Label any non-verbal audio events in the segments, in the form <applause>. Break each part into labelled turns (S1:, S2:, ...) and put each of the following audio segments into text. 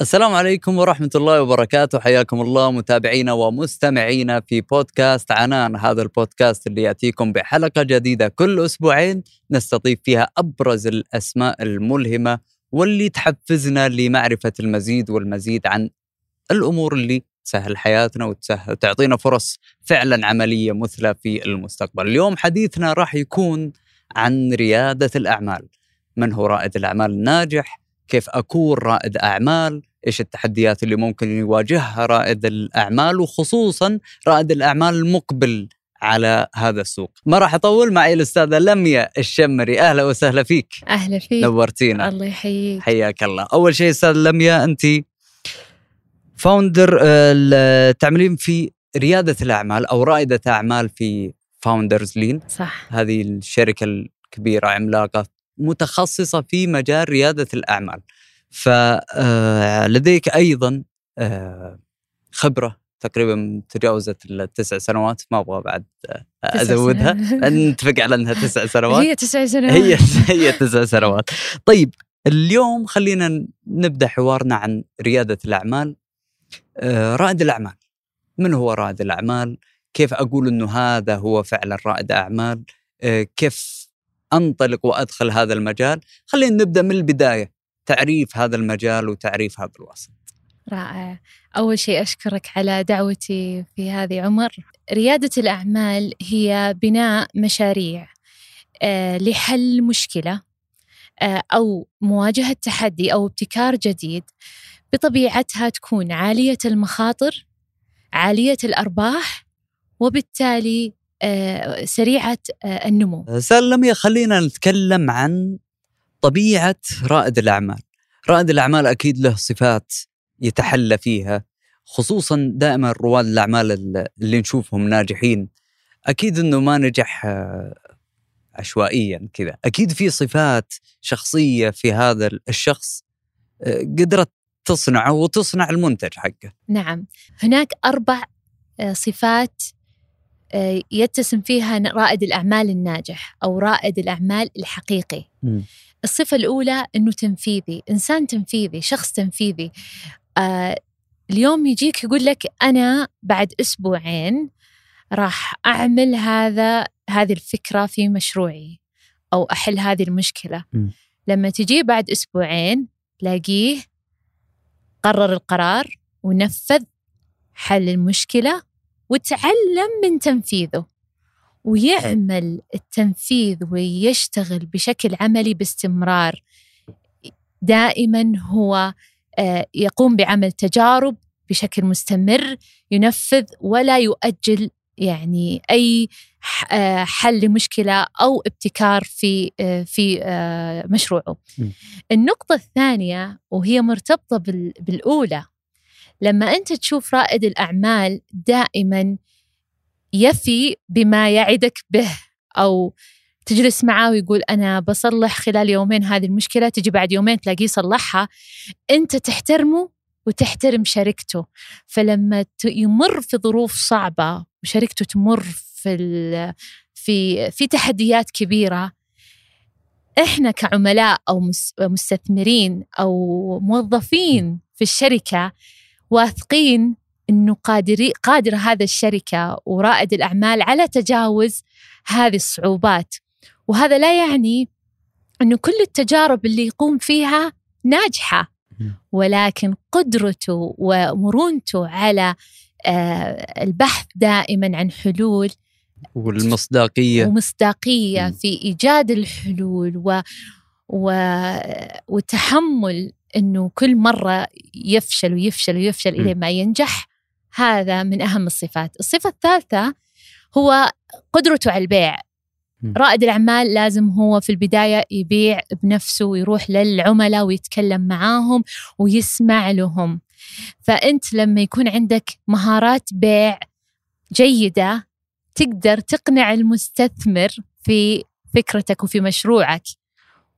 S1: السلام عليكم ورحمة الله وبركاته. حياكم الله متابعينا ومستمعينا في بودكاست عنان. هذا البودكاست اللي يأتيكم بحلقة جديدة كل أسبوعين نستضيف فيها أبرز الأسماء الملهمة واللي تحفزنا لمعرفة المزيد والمزيد عن الأمور اللي تسهل حياتنا وتعطينا فرص فعلا عملية مثلى في المستقبل. اليوم حديثنا راح يكون عن ريادة الأعمال. من هو رائد الأعمال الناجح؟ كيف أكون رائد أعمال إيش التحديات اللي ممكن يواجهها رائد الأعمال وخصوصا رائد الأعمال المقبل على هذا السوق. ما راح أطول معي الأستاذة لميا الشمري. أهلا وسهلا فيك.
S2: أهلا فيك.
S1: نورتينا.
S2: الله يحييك.
S1: حياك الله. أول شيء أستاذ لميا أنت فاوندر تعملين في ريادة الأعمال أو رائدة أعمال في فاوندرز لين.
S2: صح.
S1: هذه الشركة الكبيرة عملاقة متخصصة في مجال ريادة الأعمال. فلديك أيضا آه، خبرة تقريبا تجاوزت التسع سنوات ما أبغى بعد آه،
S2: سنوات.
S1: نتفق على أنها تسع <laughs> سنوات.
S2: هي تسع سنوات.
S1: هي هي تسع سنوات. طيب اليوم خلينا نبدأ حوارنا عن ريادة الأعمال. آه، رائد الأعمال. من هو رائد الأعمال؟ كيف أقول إنه هذا هو فعلا رائد أعمال؟ آه، كيف أنطلق وأدخل هذا المجال. خلينا نبدأ من البداية تعريف هذا المجال وتعريف هذا الوسط.
S2: رائع. أول شيء أشكرك على دعوتي في هذه عمر. ريادة الأعمال هي بناء مشاريع آه، لحل مشكلة آه، أو مواجهة تحدي أو ابتكار جديد. بطبيعتها تكون عالية المخاطر عالية الأرباح وبالتالي آه، سريعة آه، النمو.
S1: سلم يا خلينا نتكلم عن طبيعة رائد الأعمال. رائد الأعمال أكيد له صفات يتحلى فيها خصوصا دائما رواد الأعمال اللي نشوفهم ناجحين. أكيد أنه ما نجح آه، عشوائيا كذا. أكيد في صفات شخصية في هذا الشخص آه، قدرت تصنعه وتصنع المنتج حقه.
S2: نعم. هناك أربع آه، صفات آه، يتسم فيها رائد الأعمال الناجح أو رائد الأعمال الحقيقي. الصفة الأولى أنه تنفيذي إنسان تنفيذي شخص تنفيذي. آه اليوم يجيك يقول لك أنا بعد أسبوعين راح أعمل هذا هذه الفكرة في مشروعي أو أحل هذه المشكلة.
S1: مم.
S2: لما تجي بعد أسبوعين تلاقيه قرر القرار ونفذ حل المشكلة وتعلم من تنفيذه ويعمل التنفيذ ويشتغل بشكل عملي باستمرار. دائما هو آه، يقوم بعمل تجارب بشكل مستمر ينفذ ولا يؤجل يعني أي آه، حل لمشكلة أو ابتكار في آه، في مشروعه. النقطة الثانية وهي مرتبطة بال- بالأولى لما أنت تشوف رائد الأعمال دائما يفي بما يعدك به أو تجلس معاه ويقول أنا بصلح خلال يومين هذه المشكلة تجي بعد يومين تلاقيه صلحها أنت تحترمه وتحترم شركته. فلما يمر في ظروف صعبة وشركته تمر في في في تحديات كبيرة إحنا كعملاء أو مس- مستثمرين أو موظفين في الشركة واثقين إنه قادري قادره هذا الشركة ورائد الأعمال على تجاوز هذه الصعوبات وهذا لا يعني إنه كل التجارب اللي يقوم فيها
S1: ناجحة.
S2: ولكن قدرته ومرونته على آه، البحث دائما عن حلول
S1: والمصداقية ومصداقية.
S2: في إيجاد الحلول و... و... وتحمل إنه كل مرة يفشل ويفشل ويفشل. إلى ما ينجح هذا من أهم الصفات. الصفة الثالثة هو قدرته على البيع. رائد الأعمال لازم هو في البداية يبيع بنفسه ويروح للعملاء ويتكلم معاهم ويسمع لهم. فأنت لما يكون عندك مهارات بيع جيدة تقدر تقنع المستثمر في فكرتك وفي مشروعك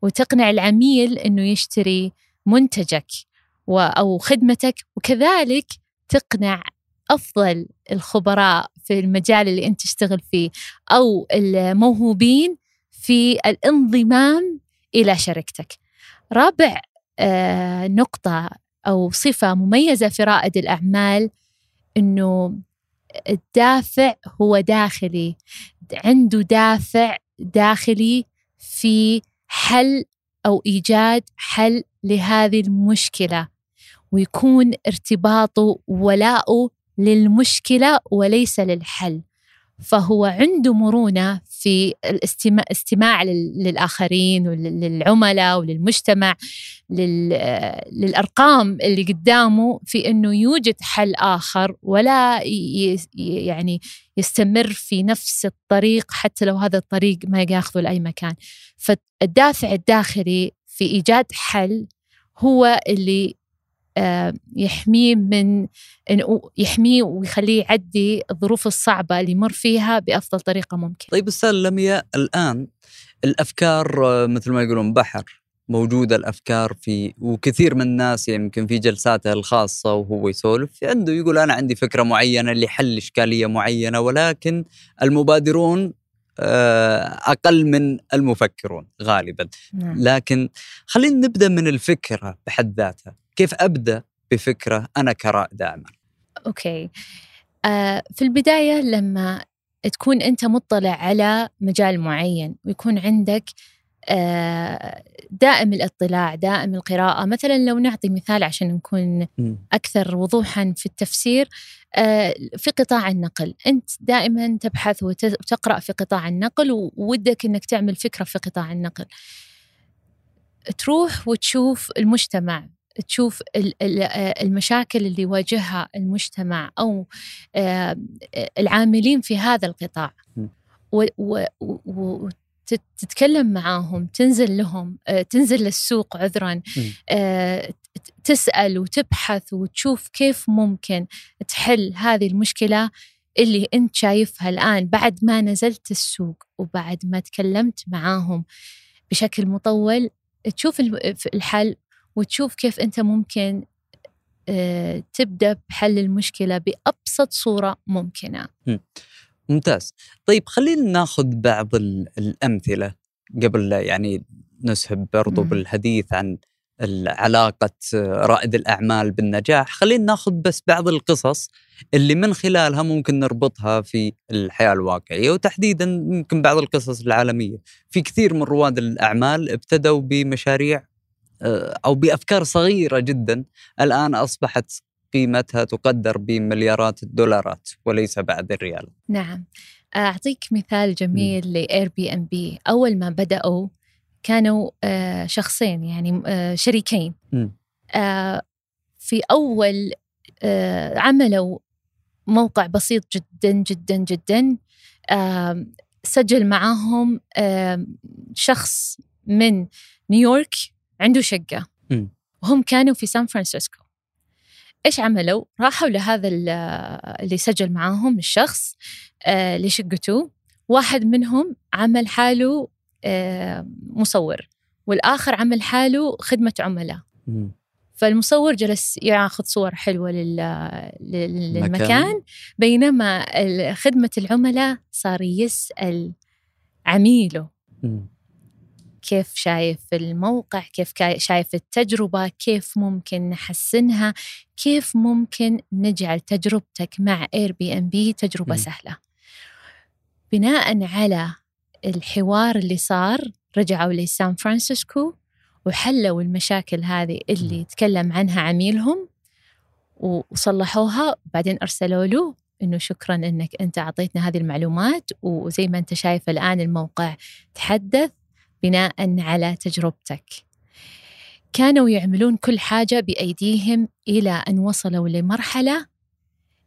S2: وتقنع العميل إنه يشتري منتجك و- أو خدمتك وكذلك تقنع أفضل الخبراء في المجال اللي أنت تشتغل فيه أو الموهوبين في الانضمام إلى شركتك. رابع آه، نقطة أو صفة مميزة في رائد الأعمال إنه الدافع هو داخلي عنده دافع داخلي في حل أو إيجاد حل لهذه المشكلة ويكون ارتباطه ولاؤه للمشكلة وليس للحل. فهو عنده مرونة في الاستماع استماع للآخرين وللعملاء وللمجتمع للأرقام اللي قدامه في أنه يوجد حل آخر ولا يعني يستمر في نفس الطريق حتى لو هذا الطريق ما ياخذه لأي مكان. فالدافع الداخلي في إيجاد حل هو اللي يحميه من يحميه ويخليه يعدي الظروف الصعبة اللي يمر فيها بأفضل طريقة ممكن.
S1: طيب أستاذ لميا الآن الأفكار آه، مثل ما يقولون بحر موجودة الأفكار في وكثير من الناس يمكن في جلساته الخاصة وهو يسولف عنده يقول أنا عندي فكرة معينة لحل إشكالية معينة ولكن المبادرون آه، أقل من المفكرون غالبا نعم. لكن خلينا نبدأ من الفكرة بحد ذاتها كيف أبدأ بفكرة أنا كرائد اعمال
S2: أوكي. آه في البداية لما تكون أنت مطلع على مجال معين ويكون عندك آه دائم الاطلاع دائم القراءة. مثلا لو نعطي مثال عشان نكون أكثر وضوحا في التفسير آه في قطاع النقل. أنت دائما تبحث وتقرأ في قطاع النقل وودك أنك تعمل فكرة في قطاع النقل. تروح وتشوف المجتمع. تشوف المشاكل اللي يواجهها المجتمع أو العاملين في هذا القطاع. وتتكلم معاهم تنزل لهم تنزل للسوق عذرا تسأل وتبحث وتشوف كيف ممكن تحل هذه المشكلة اللي أنت شايفها الآن بعد ما نزلت السوق وبعد ما تكلمت معاهم بشكل مطول. تشوف الحل وتشوف كيف أنت ممكن آه، تبدأ بحل المشكلة بأبسط صورة ممكنة.
S1: ممتاز. طيب خلينا ناخذ بعض الأمثلة قبل يعني نسهب برضو مم. بالحديث عن علاقة رائد الأعمال بالنجاح. خلينا ناخذ بس بعض القصص اللي من خلالها ممكن نربطها في الحياة الواقعية وتحديدا يمكن بعض القصص العالمية. في كثير من رواد الأعمال ابتدوا بمشاريع آه، أو بأفكار صغيرة جدا الآن أصبحت قيمتها تقدر بمليارات الدولارات وليس بعد الريال.
S2: نعم. أعطيك مثال جميل ل Airbnb، أول ما بدأوا كانوا آه، شخصين يعني آه، شريكين. في أول عملوا موقع بسيط جدا جدا جدا سجل معاهم شخص من نيويورك عنده شقة. وهم كانوا في سان فرانسيسكو. إيش عملوا؟ راحوا لهذا اللي سجل معاهم الشخص آه لشقته واحد منهم عمل حاله آه مصور والآخر عمل حاله خدمة عملاء. فالمصور جلس ياخذ صور حلوة للمكان. مكان. بينما خدمة العملاء صار يسأل عميله. كيف شايف الموقع كيف شايف التجربة كيف ممكن نحسنها كيف ممكن نجعل تجربتك مع Airbnb تجربة م. سهلة. بناء على الحوار اللي صار رجعوا لسان فرانسيسكو وحلوا المشاكل هذه اللي تكلم عنها عميلهم وصلحوها. بعدين أرسلوا له إنه شكرا إنك أنت أعطيتنا هذه المعلومات وزي ما أنت شايف الآن الموقع تحدث. بناء على تجربتك. كانوا يعملون كل حاجة بأيديهم إلى أن وصلوا لمرحلة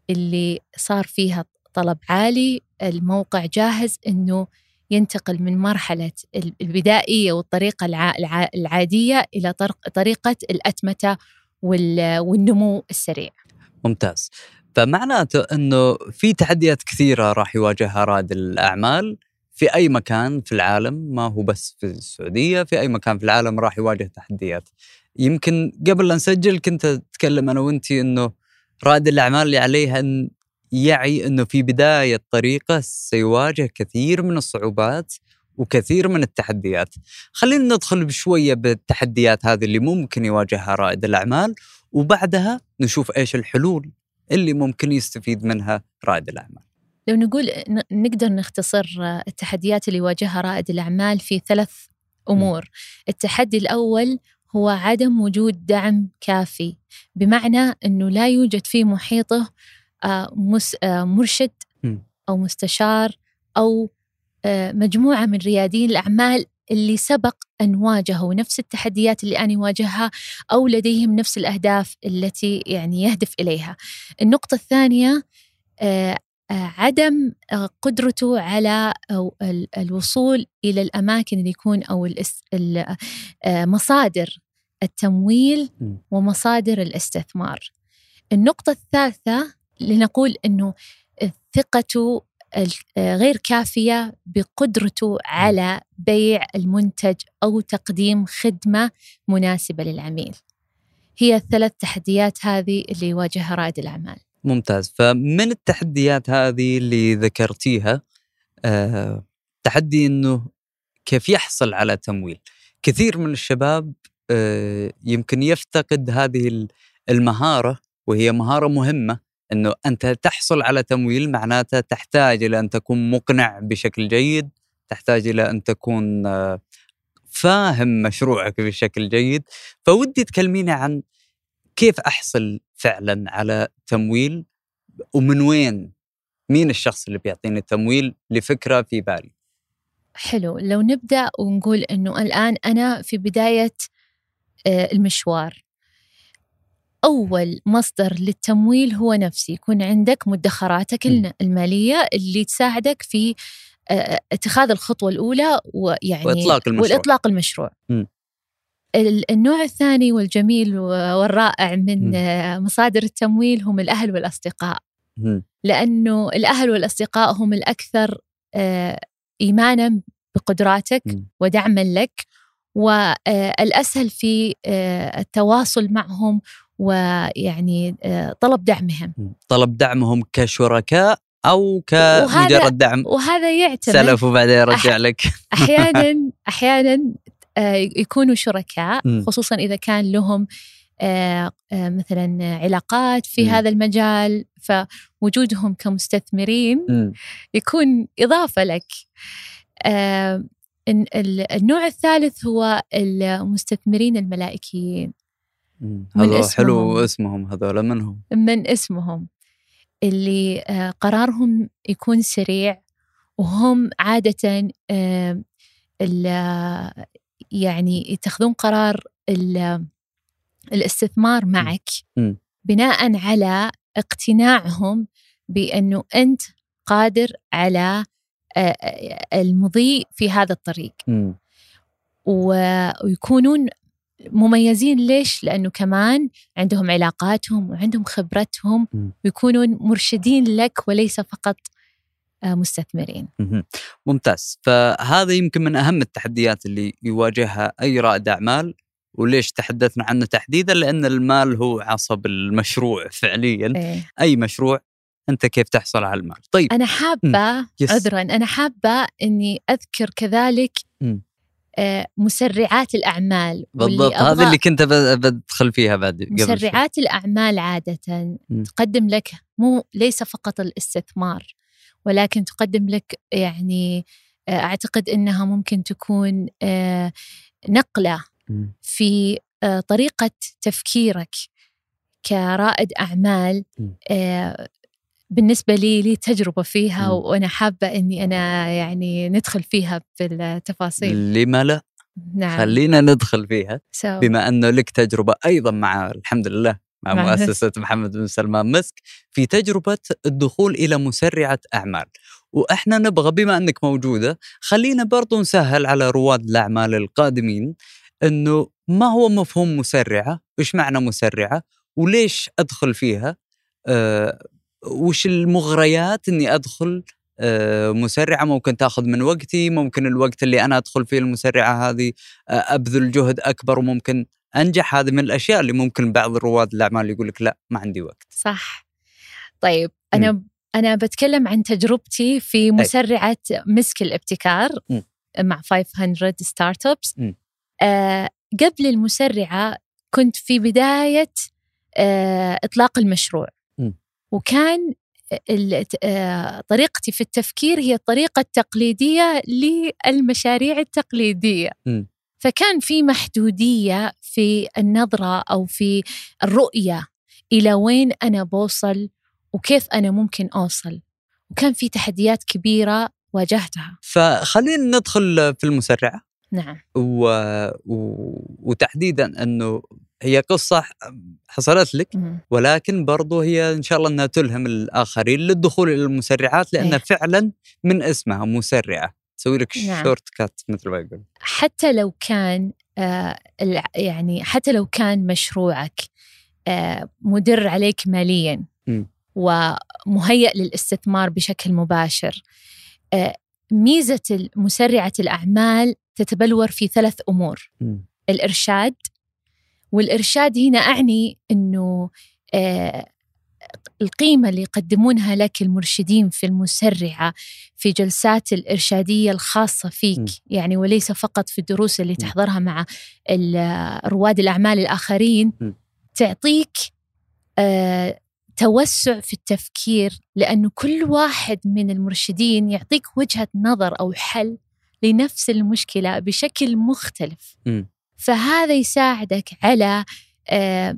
S2: اللي صار فيها طلب عالي. الموقع جاهز أنه ينتقل من مرحلة البدائية والطريقة العادية إلى طريقة الأتمتة والنمو السريع.
S1: ممتاز. فمعناته أنه في تحديات كثيرة راح يواجهها رائد الأعمال. في أي مكان في العالم ما هو بس في السعودية في أي مكان في العالم راح يواجه تحديات. يمكن قبل لا نسجل كنت أتكلم أنا وانت إنه رائد الأعمال اللي عليه أن يعي إنه في بداية طريقه سيواجه كثير من الصعوبات وكثير من التحديات. خلينا ندخل بشوية بالتحديات هذه اللي ممكن يواجهها رائد الأعمال وبعدها نشوف إيش الحلول اللي ممكن يستفيد منها رائد الأعمال.
S2: لو نقول نقدر نختصر التحديات اللي يواجهها رائد الأعمال في ثلاث أمور. التحدي الأول هو عدم وجود دعم كافي بمعنى أنه لا يوجد في محيطه آه، آه، مرشد. أو مستشار أو آه، مجموعة من ريادين الأعمال اللي سبق أن واجهوا نفس التحديات اللي أنا أواجهها أو لديهم نفس الأهداف التي يعني يهدف إليها. النقطة الثانية عدم آه، قدرته على ال- الوصول إلى الأماكن اللي يكون ال- آه، مصادر التمويل. ومصادر الاستثمار. النقطة الثالثة لنقول أنه ثقته آه، غير كافية بقدرته على بيع المنتج أو تقديم خدمة مناسبة للعميل. هي الثلاث تحديات هذه اللي يواجهها رائد الأعمال.
S1: ممتاز. فمن التحديات هذه اللي ذكرتيها آه، تحدي إنه كيف يحصل على تمويل؟ كثير من الشباب آه، يمكن يفتقد هذه ال- المهارة وهي مهارة مهمة إنه أنت تحصل على تمويل معناته تحتاج إلى أن تكون مقنع بشكل جيد تحتاج إلى أن تكون آه، فاهم مشروعك بشكل جيد. فودي تكلميني عن كيف أحصل فعلا على تمويل ومن وين؟ مين الشخص اللي بيعطيني التمويل لفكرة في بالي؟
S2: حلو لو نبدأ ونقول أنه الآن أنا في بداية آه، المشوار. أول مصدر للتمويل هو نفسي يكون عندك مدخراتك المالية اللي تساعدك في آه، اتخاذ الخطوة الأولى ويعني
S1: وإطلاق المشروع.
S2: والإطلاق المشروع.
S1: م.
S2: ال- النوع الثاني والجميل والرائع من. آه، مصادر التمويل هم الأهل والأصدقاء. لأنه الأهل والأصدقاء هم الأكثر آه، إيمانا بقدراتك. ودعما لك والأسهل في آه، التواصل معهم ويعني آه، طلب دعمهم.
S1: طلب دعمهم كشركاء
S2: أو
S1: كمجرد دعم
S2: وهذا يعتمد
S1: سلف وبعدين يرجع لك <laughs>
S2: أحيانا أحيانا آه، يكونوا شركاء. خصوصا إذا كان لهم آه، آه، مثلا علاقات في. هذا المجال فوجودهم كمستثمرين. يكون إضافة لك آه، النوع الثالث هو المستثمرين الملائكيين. من
S1: هذا
S2: اسمهم.
S1: حلو اسمهم هذول منهم
S2: من اسمهم اللي آه، قرارهم يكون سريع وهم عادة آه، يعني يتخذون قرار ال- الاستثمار معك. بناء على اقتناعهم بأنه أنت قادر على المضي في هذا الطريق ويكونون مميزين ليش؟ لأنه كمان عندهم علاقاتهم وعندهم خبرتهم. ويكونون مرشدين لك وليس فقط مستثمرين
S1: مهم. ممتاز فهذا يمكن من أهم التحديات اللي يواجهها أي رائد أعمال وليش تحدثنا عنه تحديدا لأن المال هو عصب المشروع <laughs> فعليا
S2: إيه.
S1: أي مشروع أنت كيف تحصل على المال طيب
S2: أنا حابة
S1: يس.
S2: عذرا أنا حابة أني أذكر كذلك
S1: مم.
S2: آه، مسرعات الأعمال واللي
S1: بالضبط هذا اللي كنت بدخل فيها بعد قبل شوي.
S2: مسرعات الأعمال عادة
S1: مم.
S2: تقدم لك مو ليس فقط الاستثمار ولكن تقدم لك يعني آه، أعتقد أنها ممكن تكون آه، نقلة
S1: مم.
S2: في آه، طريقة تفكيرك كرائد. آه، بالنسبة لي لي تجربة فيها. وأنا حابة أني أنا يعني ندخل فيها بالتفاصيل
S1: لما لا
S2: نعم
S1: خلينا ندخل فيها
S2: So,
S1: بما أنه لك تجربة أيضا مع الحمد لله مع مؤسسة محمد بن سلمان مسك في تجربة الدخول إلى مسرعة أعمال. وإحنا نبغى بما إنك موجودة خلينا برضو نسهل على رواد الأعمال القادمين إنه ما هو مفهوم مسرعة؟ إيش معنى مسرعة؟ وليش أدخل فيها؟ أه وش المغريات إني أدخل؟ آه، مسرعة ممكن تأخذ من وقتي ممكن الوقت اللي أنا أدخل فيه المسرعة هذه آه، أبذل جهد أكبر وممكن أنجح هذه من الأشياء اللي ممكن بعض رواد الأعمال يقول لك لا ما عندي وقت
S2: صح طيب أنا أنا بتكلم عن تجربتي في مسرعة مسك الابتكار
S1: م.
S2: مع 500 ستارت ابس
S1: م.
S2: آه قبل المسرعة كنت في بداية آه، إطلاق المشروع
S1: م.
S2: وكان آه، طريقتي في التفكير هي الطريقة التقليدية للمشاريع التقليدية
S1: م.
S2: فكان في محدودية في النظرة أو في الرؤية إلى وين أنا بوصل وكيف أنا ممكن أوصل وكان في تحديات كبيرة واجهتها
S1: فخلينا ندخل في المسرعه
S2: نعم
S1: و... و... وتحديدا أنه هي قصة حصلت لك. ولكن برضو هي إن شاء الله إنها تلهم الآخرين للدخول إلى المسرعات لانها
S2: إيه.
S1: فعلا من اسمها مسرعة تسوي لك
S2: نعم.
S1: شورت كات مثل ما يقول
S2: حتى لو كان آه، يعني حتى لو كان مشروعك آه، مدر عليك ماليا
S1: م.
S2: ومهيأ للاستثمار بشكل مباشر آه، ميزة مسرعة الأعمال تتبلور في ثلاث أمور
S1: مم.
S2: الإرشاد والإرشاد هنا أعني أنه آه، القيمة اللي يقدمونها لك المرشدين في المسرعة في جلسات الإرشادية الخاصة فيك
S1: م.
S2: يعني وليس فقط في الدروس اللي
S1: م.
S2: تحضرها مع رواد الأعمال الآخرين
S1: م.
S2: تعطيك آه، توسع في التفكير لأنه كل واحد من المرشدين يعطيك وجهة نظر أو حل لنفس المشكلة بشكل مختلف
S1: م.
S2: فهذا يساعدك على آه،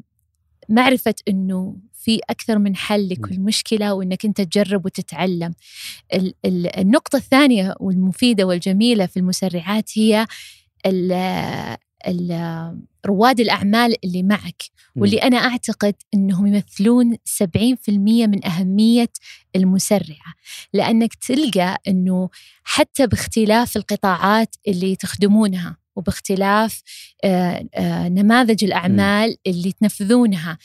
S2: معرفة أنه في أكثر من حل لكل مشكلة وأنك أنت تجرب وتتعلم. ال- ال- النقطة الثانية والمفيدة والجميلة في المسرعات هي ال- ال- رواد الأعمال اللي معك. واللي أنا أعتقد أنهم يمثلون 70% من أهمية المسرعة. لأنك تلقى أنه حتى باختلاف القطاعات اللي تخدمونها وباختلاف آه، آه، نماذج الأعمال اللي تنفذونها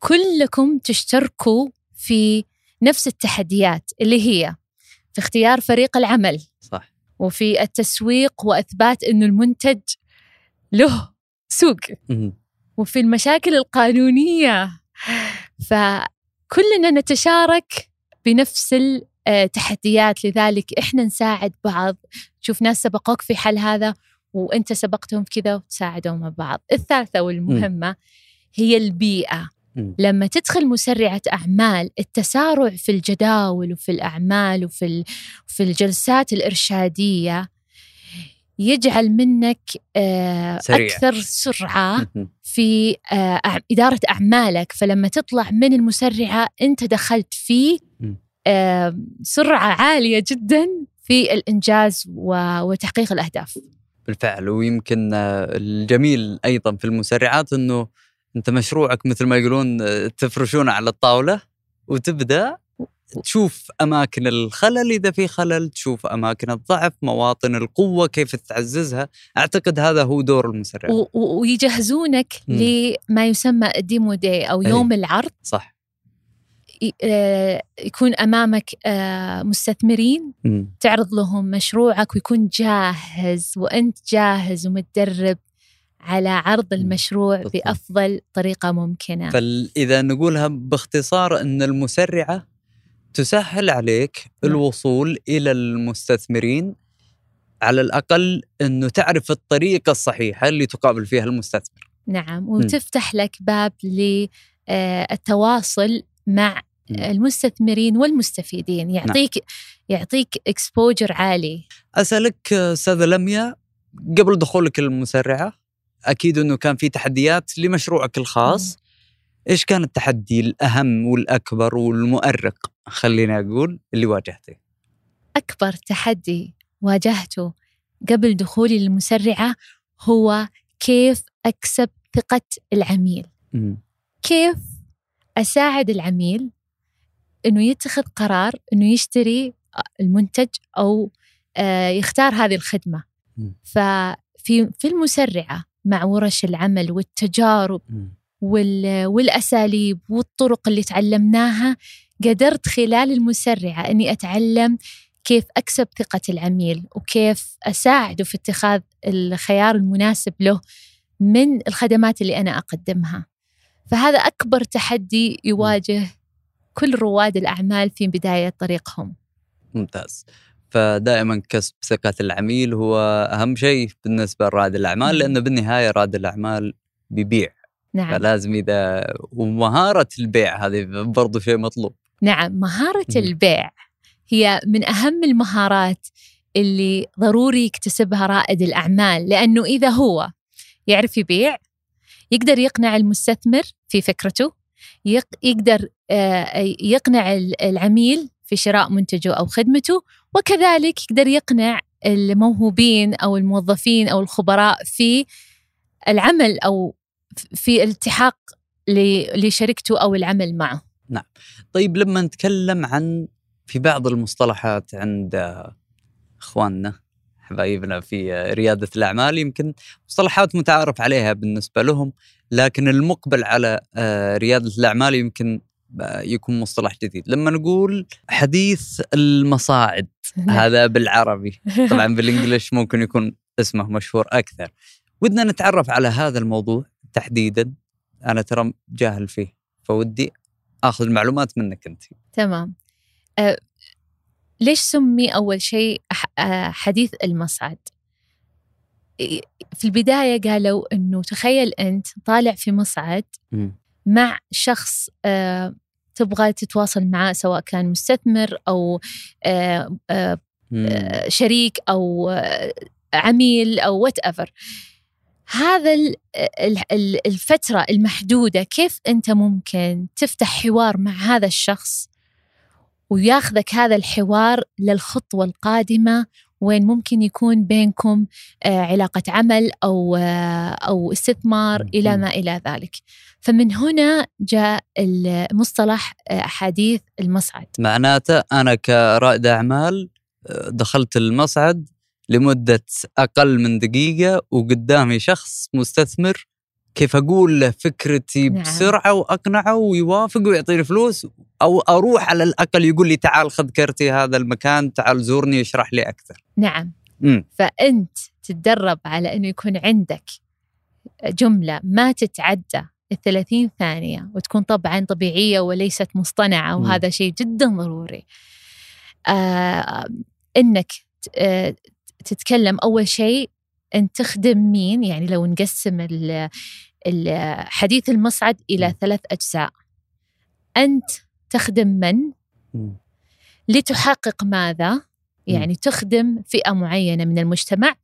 S2: كلكم تشتركوا في نفس التحديات اللي هي في اختيار فريق العمل
S1: صح.
S2: وفي التسويق وإثبات أنه المنتج له سوق. وفي المشاكل القانونية. فكلنا نتشارك بنفس التحديات لذلك إحنا نساعد بعض. تشوف ناس سبقوك في حل هذا وأنت سبقتهم في كذا وتساعدوا مع بعض الثالثة والمهمة هي البيئة.
S1: مم.
S2: لما تدخل مسرعة أعمال التسارع في الجداول وفي الأعمال وفي في الجلسات الإرشادية يجعل منك آه،
S1: سريع.
S2: أكثر سرعة. في آه، إدارة أعمالك فلما تطلع من المسرعة أنت دخلت في. آه، سرعة عالية جدا في الإنجاز وتحقيق الأهداف
S1: بالفعل ويمكن الجميل أيضا في المسرعات إنه أنت مشروعك مثل ما يقولون آه، تفرشونه على الطاولة وتبدأ تشوف أماكن الخلل. إذا في خلل تشوف أماكن الضعف مواطن القوة كيف تعززها. أعتقد هذا هو دور المسرع.
S2: و- ويجهزونك
S1: مم.
S2: لما يسمى الديمو أو
S1: أي.
S2: يوم العرض.
S1: صح.
S2: آه، يكون أمامك آه، مستثمرين.
S1: مم.
S2: تعرض لهم مشروعك ويكون جاهز وأنت جاهز ومتدرب. على عرض المشروع
S1: بالضبط.
S2: بأفضل طريقة ممكنة.
S1: فإذا نقولها باختصار إن المسرعة تسهل عليك
S2: نعم.
S1: الوصول إلى المستثمرين على الأقل إنه تعرف الطريقة الصحيحة اللي تقابل فيها المستثمر.
S2: نعم وتفتح لك باب للتواصل مع
S1: مم.
S2: المستثمرين والمستفيدين. يعطيك يعطيك اكسبوجر عالي.
S1: أسألك أستاذة لميا قبل دخولك المسرعة أكيد إنه كان في تحديات لمشروعك الخاص. إيش كان التحدي الأهم والأكبر والمؤرق خليني أقول اللي واجهته؟
S2: أكبر تحدي واجهته قبل دخولي للمسرعة هو كيف أكسب ثقة العميل. كيف أساعد العميل أنه يتخذ قرار أنه يشتري المنتج أو آه، يختار هذه الخدمة.
S1: مم.
S2: ففي في المسرعة مع ورش العمل والتجارب والأساليب والطرق اللي تعلمناها قدرت خلال المسرعة أني أتعلم كيف أكسب ثقة العميل وكيف أساعده في اتخاذ الخيار المناسب له من الخدمات اللي أنا أقدمها. فهذا أكبر تحدي يواجه كل رواد الأعمال في بداية طريقهم.
S1: ممتاز. فدائما كسب ثقة العميل هو أهم شيء بالنسبة لرائد الأعمال. لأنه بالنهاية رائد الأعمال بيبيع
S2: نعم
S1: فلازم إذا ومهارة البيع هذه برضو شيء مطلوب
S2: نعم مهارة. البيع هي من أهم المهارات اللي ضروري يكتسبها رائد الأعمال لأنه إذا هو يعرف يبيع يقدر يقنع المستثمر في فكرته يق- يقدر آه، يقنع ال- العميل في شراء منتجه أو خدمته وكذلك يقدر يقنع الموهوبين أو الموظفين أو الخبراء في العمل أو في الالتحاق لشركته أو العمل معه.
S1: طيب لما نتكلم عن في بعض المصطلحات عند إخواننا حبايبنا في ريادة الأعمال يمكن مصطلحات متعارف عليها بالنسبة لهم لكن المقبل على آه، ريادة الأعمال يمكن يكون مصطلح جديد. لما نقول حديث المصاعد هذا بالعربي. <laughs> طبعا بالانجلش ممكن يكون اسمه مشهور أكثر. ودنا نتعرف على هذا الموضوع تحديدا. أنا ترى جاهل فيه. فودي آخذ المعلومات منك أنت.
S2: تمام. أه ليش سمي أول شيء حديث المصعد؟ في البداية قالوا أنه تخيل أنت طالع في مصعد مع شخص أه تبغى تتواصل معاه سواء كان مستثمر أو أه
S1: مم.
S2: آه، شريك أو آه، عميل أو whatever هذا ال- ال- ال- الفترة المحدودة كيف أنت ممكن تفتح حوار مع هذا الشخص وياخذك هذا الحوار للخطوة القادمة وين ممكن يكون بينكم آه، علاقة عمل أو آه، أو استثمار إلى ما إلى ذلك. فمن هنا جاء المصطلح آه، حديث المصعد.
S1: معناته أنا كرائد أعمال آه، دخلت المصعد لمدة أقل من دقيقة وقدامي شخص مستثمر كيف أقول له فكرتي
S2: نعم.
S1: بسرعة وأقنعه ويوافق ويعطيني فلوس أو أروح على الأقل يقول لي تعال خذ كرتي هذا المكان تعال زورني اشرح لي أكثر.
S2: نعم
S1: امم
S2: فأنت تتدرب على أنه يكون عندك جملة ما تتعدى الثلاثين ثانية وتكون طبعا طبيعية وليست مصطنعة. وهذا شيء جدا ضروري آه أنك ت- آه تتكلم أول شيء أن تخدم مين يعني لو نقسم حديث المصعد إلى. ثلاث أجزاء أنت تخدم من لتحقق ماذا؟ يعني تخدم فئة معينة من المجتمع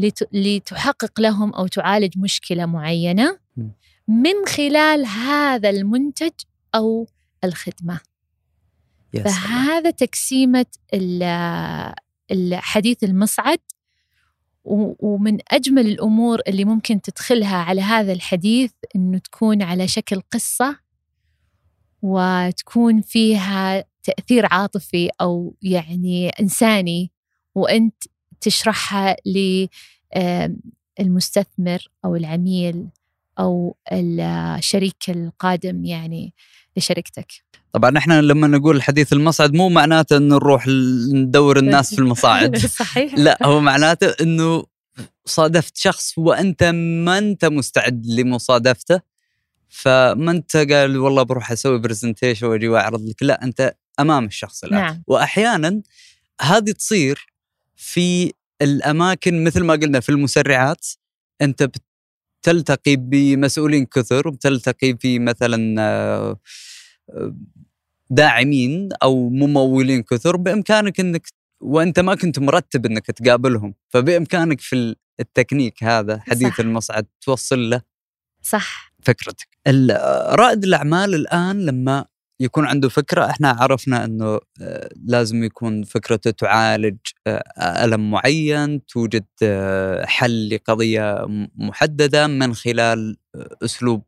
S2: لت- لتحقق لهم أو تعالج مشكلة معينة. من خلال هذا المنتج أو الخدمة. فهذا تقسيمة ال- الحديث المصعد ومن أجمل الأمور اللي ممكن تدخلها على هذا الحديث أنه تكون على شكل قصة وتكون فيها تأثير عاطفي أو يعني إنساني وأنت تشرحها للمستثمر أو العميل أو الشريك القادم يعني لشركتك.
S1: طبعا إحنا لما نقول حديث المصعد مو معناته إنه نروح ندور الناس في المصاعد. <laughs>
S2: صحيح.
S1: لا هو معناته إنه صادفت شخص وأنت ما أنت مستعد لمصادفته فما أنت قال والله بروح أسوي برزنتيشن وأجي وأعرض لك لا أنت أمام الشخص الآن.
S2: نعم.
S1: واحيانا هذه تصير في الأماكن مثل ما قلنا في المسرعات أنت بتلتقي بمسؤولين كثر وبتلتقي في مثلا آه، داعمين أو ممولين كثر بإمكانك إنك وأنت ما كنت مرتب إنك تقابلهم فبإمكانك في التكنيك هذا حديث
S2: صح.
S1: المصعد توصل له
S2: صح
S1: فكرتك رائد الأعمال الآن لما يكون عنده فكرة إحنا عرفنا إنه آه، لازم يكون فكرته تعالج آه، ألم معين توجد آه، حل لقضية محددة من خلال أسلوب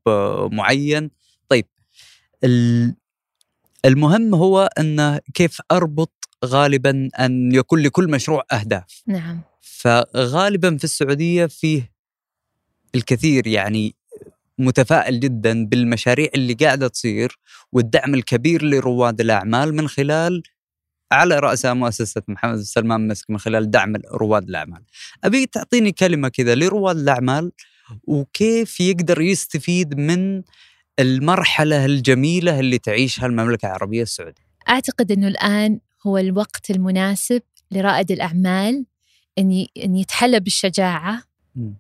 S1: معين. طيب ال- المهم هو إنه كيف أربط غالبا أن يكون لكل مشروع أهداف.
S2: نعم.
S1: فغالبا في السعودية فيه الكثير يعني متفائل جدا بالمشاريع اللي قاعدة تصير والدعم الكبير لرواد الأعمال من خلال على راسها مؤسسة محمد سلمان مسك من خلال دعم رواد الأعمال. أبي تعطيني كلمة كذا لرواد الأعمال وكيف يقدر يستفيد من المرحلة الجميلة اللي تعيشها المملكة العربية السعودية.
S2: أعتقد أنه الآن هو الوقت المناسب لرائد الأعمال أن ي- أن يتحلى بالشجاعة
S1: مم.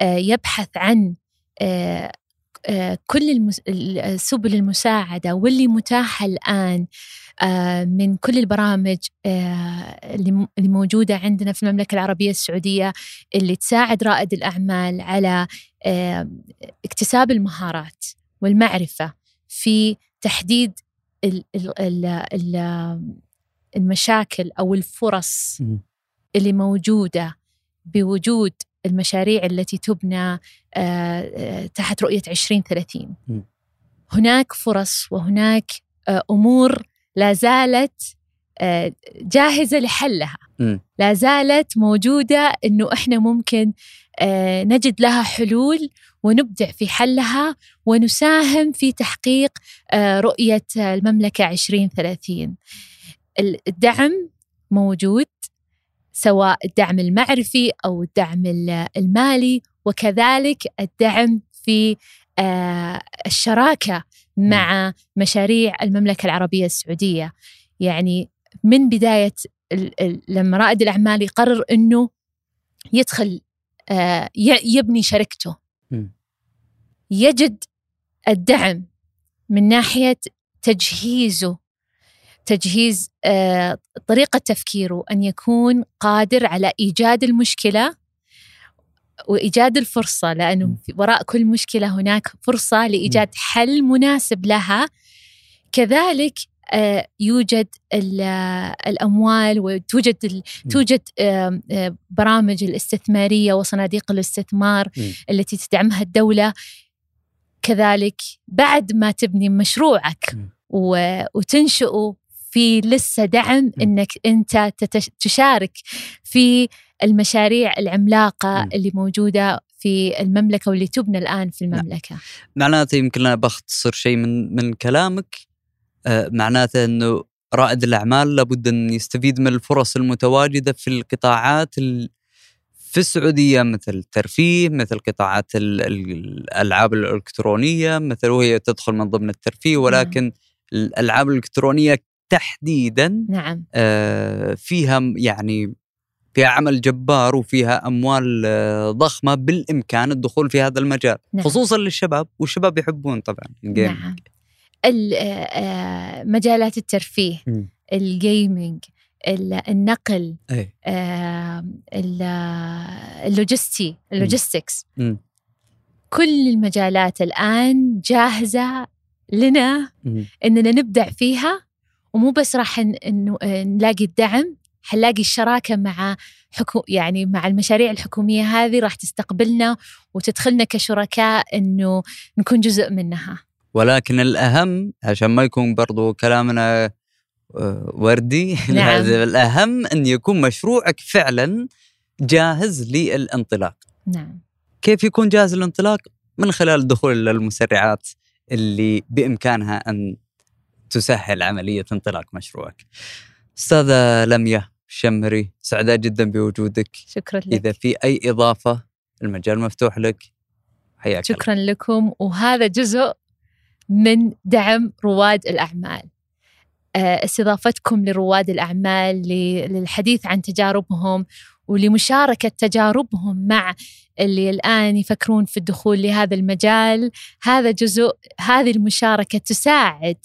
S2: آه، يبحث عن آه، آه، كل سبل المساعدة واللي متاحة الآن من كل البرامج اللي موجودة عندنا في المملكة العربية السعودية اللي تساعد رائد الأعمال على اكتساب المهارات والمعرفة في تحديد ال- ال- ال- ال- المشاكل أو الفرص. اللي موجودة بوجود المشاريع التي تبنى آه، آه، تحت رؤية 2030
S1: م.
S2: هناك فرص وهناك آه، أمور لا زالت جاهزة لحلها. لا زالت موجودة أنه إحنا ممكن نجد لها حلول ونبدع في حلها ونساهم في تحقيق رؤية المملكة 2030 الدعم موجود سواء الدعم المعرفي أو الدعم ال- المالي وكذلك الدعم في آه، الشراكة مع مشاريع المملكة العربية السعودية. يعني من ال- لما رائد الأعمال يقرر أنه يدخل آه، يبني شركته. يجد الدعم من ناحية تجهيزه تجهيز آه، طريقة تفكيره أن يكون قادر على إيجاد المشكلة وإيجاد الفرصة لأنه وراء كل مشكلة هناك فرصة لإيجاد حل مناسب لها. كذلك آه، يوجد آه، الأموال وتوجد. توجد برامج الاستثمارية وصناديق الاستثمار. التي تدعمها الدولة. كذلك بعد ما تبني مشروعك وتنشئه في لسه دعم. إنك أنت تشارك في المشاريع
S1: العملاقة.
S2: اللي موجودة في المملكة واللي تبنى الآن في
S1: نعم.
S2: المملكة.
S1: معناته يمكن أنا بختصر شيء من من كلامك آه، معناته إنه رائد الأعمال لابد إن يستفيد من الفرص المتواجدة في القطاعات ال- في السعودية مثل الترفيه مثل قطاعات ال- ال- الألعاب الإلكترونية مثل وهي تدخل من ضمن الترفيه ولكن الألعاب الإلكترونية تحديدا
S2: نعم
S1: آه، فيها يعني فيها عمل جبار وفيها أموال آه، ضخمة بالإمكان الدخول في هذا المجال
S2: نعم.
S1: خصوصا للشباب والشباب يحبون طبعا الجيم
S2: نعم آه، آه، مجالات الترفيه.
S1: ال
S2: gaming ال- النقل آه، اللوجستي ال logistics
S1: مم.
S2: كل المجالات الآن جاهزة لنا. إننا نبدع فيها ومو بس راح انه نلاقي الدعم حنلاقي الشراكة مع حكو يعني مع المشاريع الحكومية هذه راح تستقبلنا وتدخلنا كشركاء إنه نكون جزء منها.
S1: ولكن الأهم عشان ما يكون برضو كلامنا آه، وردي
S2: نعم. <laughs>
S1: الأهم إن يكون مشروعك فعلا جاهز للانطلاق
S2: نعم.
S1: كيف يكون جاهز للانطلاق من خلال الدخول للمسرعات اللي بإمكانها أن تسهل عملية انطلاق مشروعك أستاذة لميا الشمري سعداء جدا بوجودك
S2: شكرا لك.
S1: إذا في أي إضافة المجال مفتوح لك حياك الله.
S2: شكرا لكم وهذا جزء من دعم رواد الأعمال. آه، استضافتكم لرواد الأعمال ل- للحديث عن تجاربهم ولمشاركة تجاربهم مع اللي الآن يفكرون في الدخول لهذا المجال، هذا جزء هذه المشاركة تساعد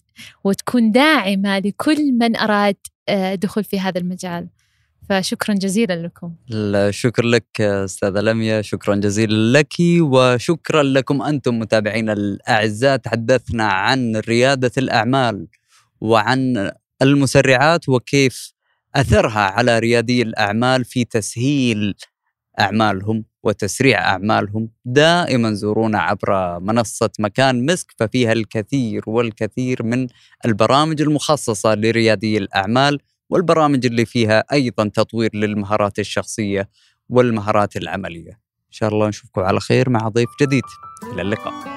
S2: وتكون داعمة لكل من أراد آه، الدخول في هذا المجال. فشكرا جزيلا لكم.
S1: الشكر لك أستاذة لميا شكرا جزيلا لك وشكرا لكم أنتم متابعينا الأعزاء تحدثنا عن ريادة الأعمال وعن المسرعات وكيف أثرها على ريادي الأعمال في تسهيل أعمالهم وتسريع أعمالهم دائما زورونا عبر منصة مكان مسك ففيها الكثير والكثير من البرامج المخصصة لريادي الأعمال والبرامج اللي فيها أيضا تطوير للمهارات الشخصية والمهارات العملية. إن شاء الله نشوفكم على خير مع ضيف جديد. إلى اللقاء.